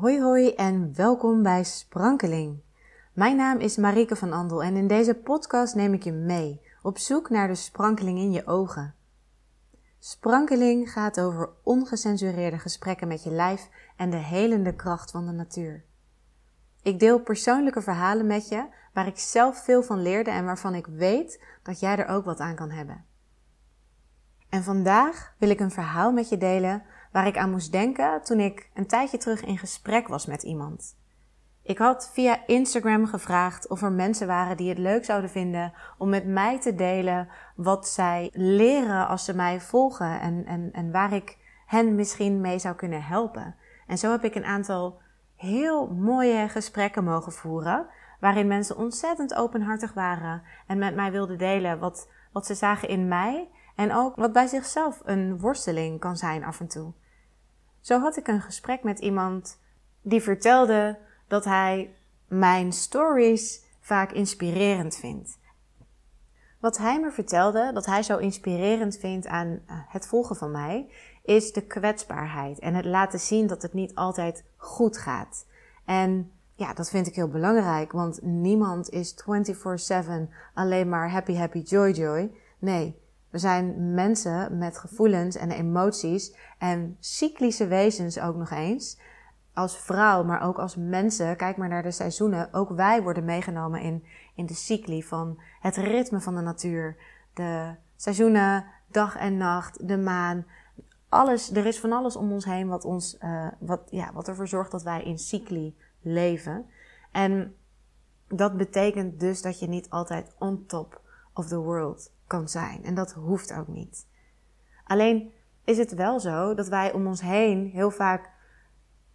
Hoi hoi en welkom bij Sprankeling. Mijn naam is Marike van Andel en in deze podcast neem ik je mee op zoek naar de sprankeling in je ogen. Sprankeling gaat over ongecensureerde gesprekken met je lijf en de helende kracht van de natuur. Ik deel persoonlijke verhalen met je waar ik zelf veel van leerde en waarvan ik weet dat jij er ook wat aan kan hebben. En vandaag wil ik een verhaal met je delen waar ik aan moest denken toen ik een tijdje terug in gesprek was met iemand. Ik had via Instagram gevraagd of er mensen waren die het leuk zouden vinden om met mij te delen wat zij leren als ze mij volgen en, en, en waar ik hen misschien mee zou kunnen helpen. En zo heb ik een aantal heel mooie gesprekken mogen voeren, waarin mensen ontzettend openhartig waren en met mij wilden delen wat, wat ze zagen in mij en ook wat bij zichzelf een worsteling kan zijn af en toe. Zo had ik een gesprek met iemand die vertelde dat hij mijn stories vaak inspirerend vindt. Wat hij me vertelde, dat hij zo inspirerend vindt aan eh, het volgen van mij, is de kwetsbaarheid en het laten zien dat het niet altijd goed gaat. En ja, dat vind ik heel belangrijk, want niemand is 24/7 alleen maar happy, happy, joy, joy. Nee, we zijn mensen met gevoelens en emoties en cyclische wezens ook nog eens. Als vrouw, maar ook als mensen, kijk maar naar de seizoenen. Ook wij worden meegenomen in, in de cycli van het ritme van de natuur. De seizoenen, dag en nacht, de maan. Alles, er is van alles om ons heen wat, ons, uh, wat, ja, wat ervoor zorgt dat wij in cycli leven. En dat betekent dus dat je niet altijd on top of the world kan zijn. En dat hoeft ook niet. Alleen is het wel zo dat wij om ons heen heel vaak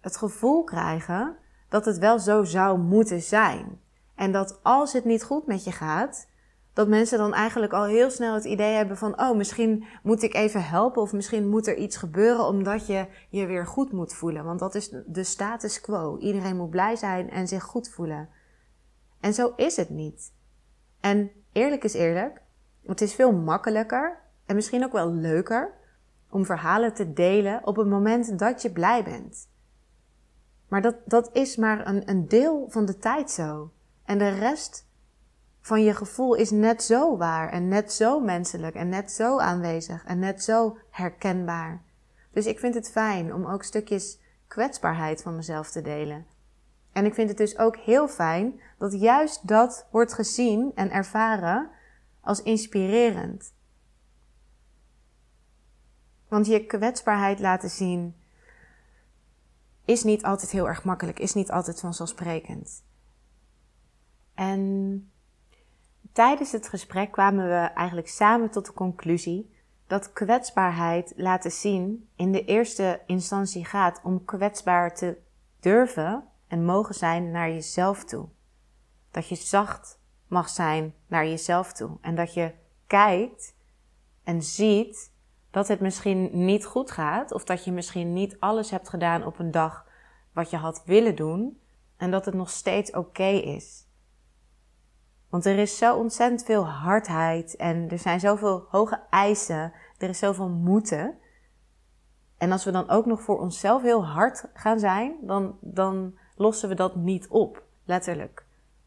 het gevoel krijgen dat het wel zo zou moeten zijn. En dat als het niet goed met je gaat, dat mensen dan eigenlijk al heel snel het idee hebben van, oh, misschien moet ik even helpen of misschien moet er iets gebeuren omdat je je weer goed moet voelen. Want dat is de status quo. Iedereen moet blij zijn en zich goed voelen. En zo is het niet. En eerlijk is eerlijk, het is veel makkelijker en misschien ook wel leuker om verhalen te delen op het moment dat je blij bent. Maar dat, dat is maar een, een deel van de tijd zo. En de rest van je gevoel is net zo waar en net zo menselijk en net zo aanwezig en net zo herkenbaar. Dus ik vind het fijn om ook stukjes kwetsbaarheid van mezelf te delen. En ik vind het dus ook heel fijn dat juist dat wordt gezien en ervaren als inspirerend. Want je kwetsbaarheid laten zien is niet altijd heel erg makkelijk, is niet altijd vanzelfsprekend. En tijdens het gesprek kwamen we eigenlijk samen tot de conclusie dat kwetsbaarheid laten zien in de eerste instantie gaat om kwetsbaar te durven en mogen zijn naar jezelf toe. Dat je zacht mag zijn naar jezelf toe. En dat je kijkt en ziet dat het misschien niet goed gaat. Of dat je misschien niet alles hebt gedaan op een dag wat je had willen doen. En dat het nog steeds oké is. Want er is zo ontzettend veel hardheid en er zijn zoveel hoge eisen. Er is zoveel moeten. En als we dan ook nog voor onszelf heel hard gaan zijn, dan, dan lossen we dat niet op, letterlijk.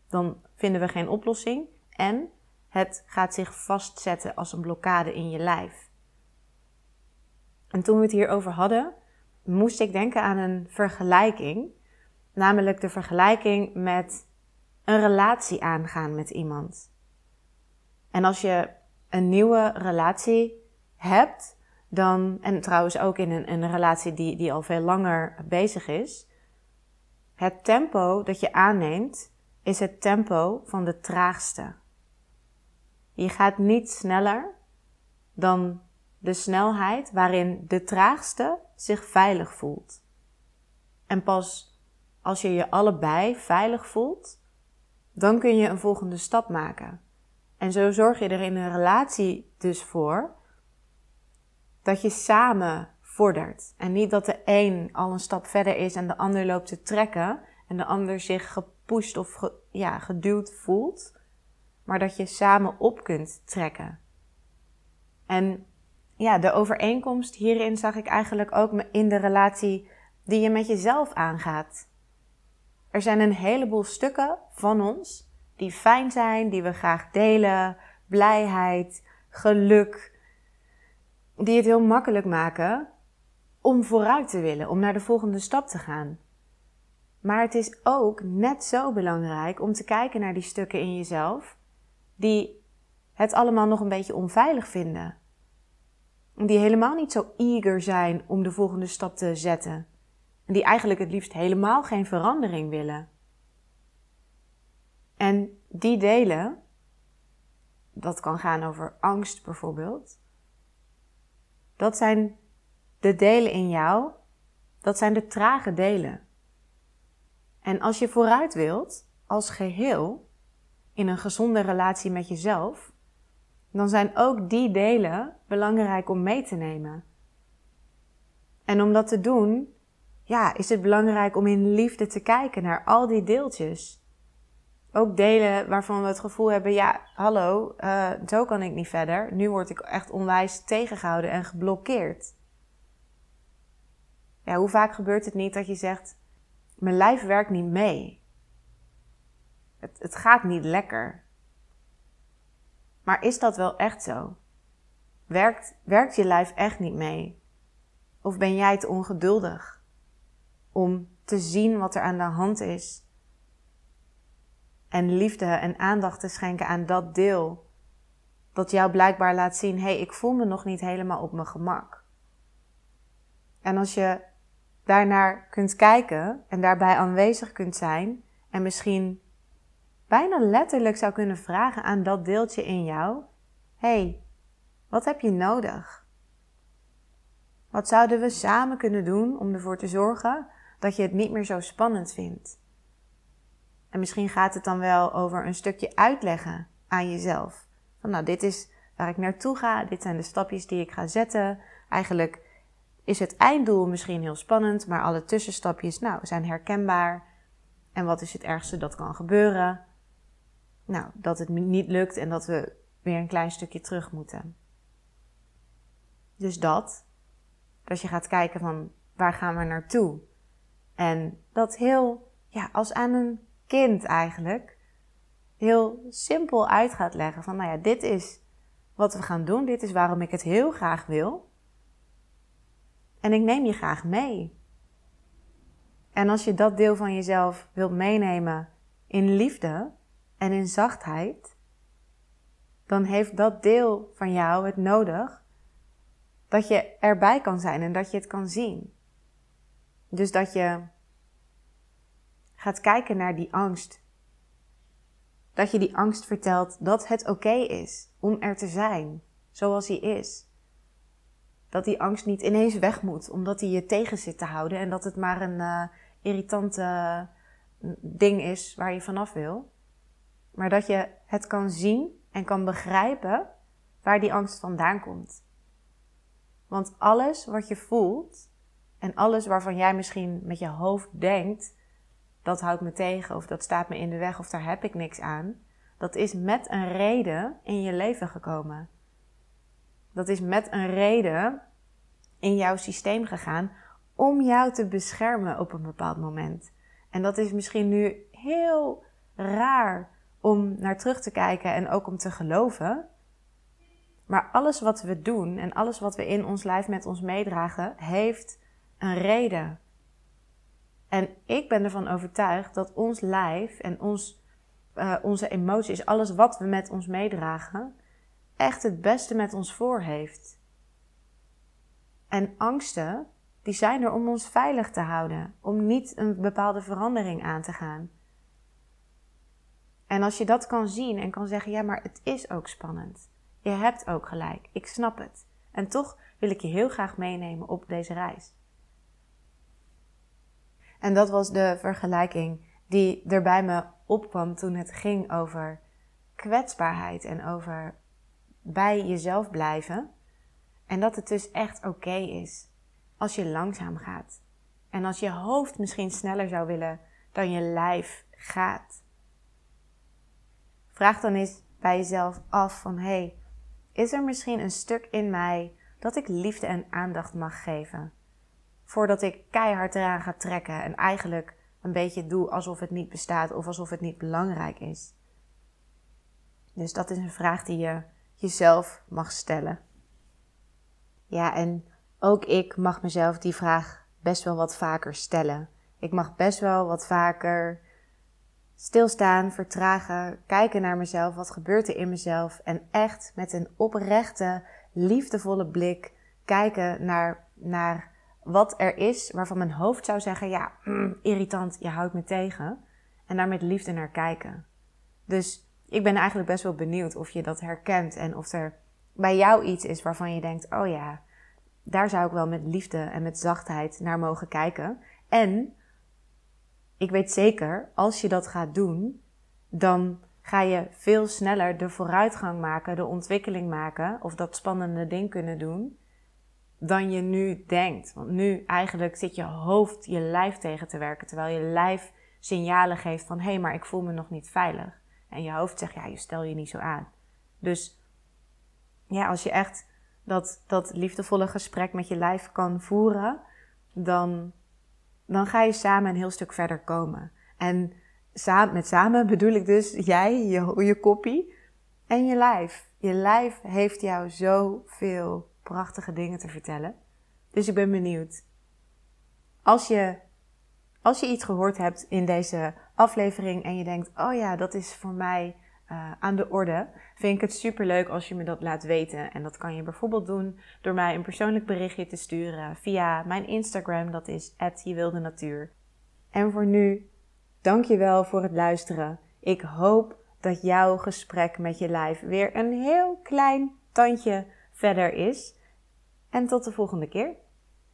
Dan vinden we geen oplossing en het gaat zich vastzetten als een blokkade in je lijf. En toen we het hierover hadden, moest ik denken aan een vergelijking, namelijk de vergelijking met een relatie aangaan met iemand. En als je een nieuwe relatie hebt, dan, en trouwens ook in een, een relatie die, die al veel langer bezig is, het tempo dat je aanneemt is het tempo van de traagste. Je gaat niet sneller dan de snelheid waarin de traagste zich veilig voelt. En pas als je je allebei veilig voelt, dan kun je een volgende stap maken. En zo zorg je er in een relatie dus voor dat je samen vordert. En niet dat de een al een stap verder is en de ander loopt te trekken en de ander zich gepusht of ja, geduwd voelt, maar dat je samen op kunt trekken. En ja, de overeenkomst hierin zag ik eigenlijk ook in de relatie die je met jezelf aangaat. Er zijn een heleboel stukken van ons die fijn zijn, die we graag delen, blijheid, geluk, die het heel makkelijk maken om vooruit te willen, om naar de volgende stap te gaan. Maar het is ook net zo belangrijk om te kijken naar die stukken in jezelf die het allemaal nog een beetje onveilig vinden. Die helemaal niet zo eager zijn om de volgende stap te zetten. En die eigenlijk het liefst helemaal geen verandering willen. En die delen, dat kan gaan over angst bijvoorbeeld, dat zijn de delen in jou, dat zijn de trage delen. En als je vooruit wilt, als geheel, in een gezonde relatie met jezelf, dan zijn ook die delen belangrijk om mee te nemen. En om dat te doen, ja, is het belangrijk om in liefde te kijken naar al die deeltjes. Ook delen waarvan we het gevoel hebben, ja, hallo, uh, zo kan ik niet verder. Nu word ik echt onwijs tegengehouden en geblokkeerd. Ja, hoe vaak gebeurt het niet dat je zegt, mijn lijf werkt niet mee. Het, het gaat niet lekker. Maar is dat wel echt zo? Werkt, werkt je lijf echt niet mee? Of ben jij te ongeduldig om te zien wat er aan de hand is? En liefde en aandacht te schenken aan dat deel dat jou blijkbaar laat zien: hé, hey, ik voel me nog niet helemaal op mijn gemak. En als je daarnaar kunt kijken en daarbij aanwezig kunt zijn en misschien bijna letterlijk zou kunnen vragen aan dat deeltje in jou: hey, wat heb je nodig? Wat zouden we samen kunnen doen om ervoor te zorgen dat je het niet meer zo spannend vindt? En misschien gaat het dan wel over een stukje uitleggen aan jezelf. Van nou, dit is waar ik naartoe ga, dit zijn de stapjes die ik ga zetten. Eigenlijk is het einddoel misschien heel spannend, maar alle tussenstapjes nou, zijn herkenbaar. En wat is het ergste dat kan gebeuren? Nou, dat het niet lukt en dat we weer een klein stukje terug moeten. Dus dat, dat je gaat kijken van waar gaan we naartoe? En dat heel, ja, als aan een kind eigenlijk, heel simpel uit gaat leggen van, nou ja, dit is wat we gaan doen, dit is waarom ik het heel graag wil. En ik neem je graag mee. En als je dat deel van jezelf wilt meenemen in liefde en in zachtheid, dan heeft dat deel van jou het nodig dat je erbij kan zijn en dat je het kan zien. Dus dat je gaat kijken naar die angst. Dat je die angst vertelt dat het oké is om er te zijn, zoals hij is dat die angst niet ineens weg moet, omdat hij je tegen zit te houden en dat het maar een uh, irritante uh, ding is waar je vanaf wil. Maar dat je het kan zien en kan begrijpen waar die angst vandaan komt. Want alles wat je voelt en alles waarvan jij misschien met je hoofd denkt, dat houdt me tegen of dat staat me in de weg of daar heb ik niks aan, dat is met een reden in je leven gekomen. Dat is met een reden in jouw systeem gegaan om jou te beschermen op een bepaald moment. En dat is misschien nu heel raar om naar terug te kijken en ook om te geloven. Maar alles wat we doen en alles wat we in ons lijf met ons meedragen, heeft een reden. En ik ben ervan overtuigd dat ons lijf en ons, uh, onze emoties, alles wat we met ons meedragen, echt het beste met ons voor heeft. En angsten, die zijn er om ons veilig te houden, om niet een bepaalde verandering aan te gaan. En als je dat kan zien en kan zeggen, ja, maar het is ook spannend. Je hebt ook gelijk, ik snap het. En toch wil ik je heel graag meenemen op deze reis. En dat was de vergelijking die er bij me opkwam toen het ging over kwetsbaarheid en over bij jezelf blijven. En dat het dus echt oké is als je langzaam gaat. En als je hoofd misschien sneller zou willen dan je lijf gaat. Vraag dan eens bij jezelf af van hé, hey, is er misschien een stuk in mij dat ik liefde en aandacht mag geven? voordat ik keihard eraan ga trekken en eigenlijk een beetje doe alsof het niet bestaat of alsof het niet belangrijk is. Dus dat is een vraag die je jezelf mag stellen. Ja, en ook ik mag mezelf die vraag best wel wat vaker stellen. Ik mag best wel wat vaker stilstaan, vertragen, kijken naar mezelf, wat gebeurt er in mezelf en echt met een oprechte, liefdevolle blik kijken naar, naar wat er is waarvan mijn hoofd zou zeggen: ja, mm, irritant, je houdt me tegen. En daar met liefde naar kijken. Dus ik ben eigenlijk best wel benieuwd of je dat herkent en of er bij jou iets is waarvan je denkt: oh ja, daar zou ik wel met liefde en met zachtheid naar mogen kijken. En ik weet zeker, als je dat gaat doen, dan ga je veel sneller de vooruitgang maken, de ontwikkeling maken of dat spannende ding kunnen doen dan je nu denkt. Want nu eigenlijk zit je hoofd je lijf tegen te werken, terwijl je lijf signalen geeft van hé, hey, maar ik voel me nog niet veilig. En je hoofd zegt ja, je stel je niet zo aan. Dus ja, als je echt dat, dat liefdevolle gesprek met je lijf kan voeren, dan, dan ga je samen een heel stuk verder komen. En samen, met samen bedoel ik dus jij, je, je koppie en je lijf. Je lijf heeft jou zoveel prachtige dingen te vertellen. Dus ik ben benieuwd. Als je, als je iets gehoord hebt in deze aflevering en je denkt: oh ja, dat is voor mij uh, aan de orde, vind ik het super leuk als je me dat laat weten. En dat kan je bijvoorbeeld doen door mij een persoonlijk berichtje te sturen via mijn Instagram, dat is @jewildenatuur. En voor nu, dank je wel voor het luisteren. Ik hoop dat jouw gesprek met je lijf weer een heel klein tandje verder is. En tot de volgende keer.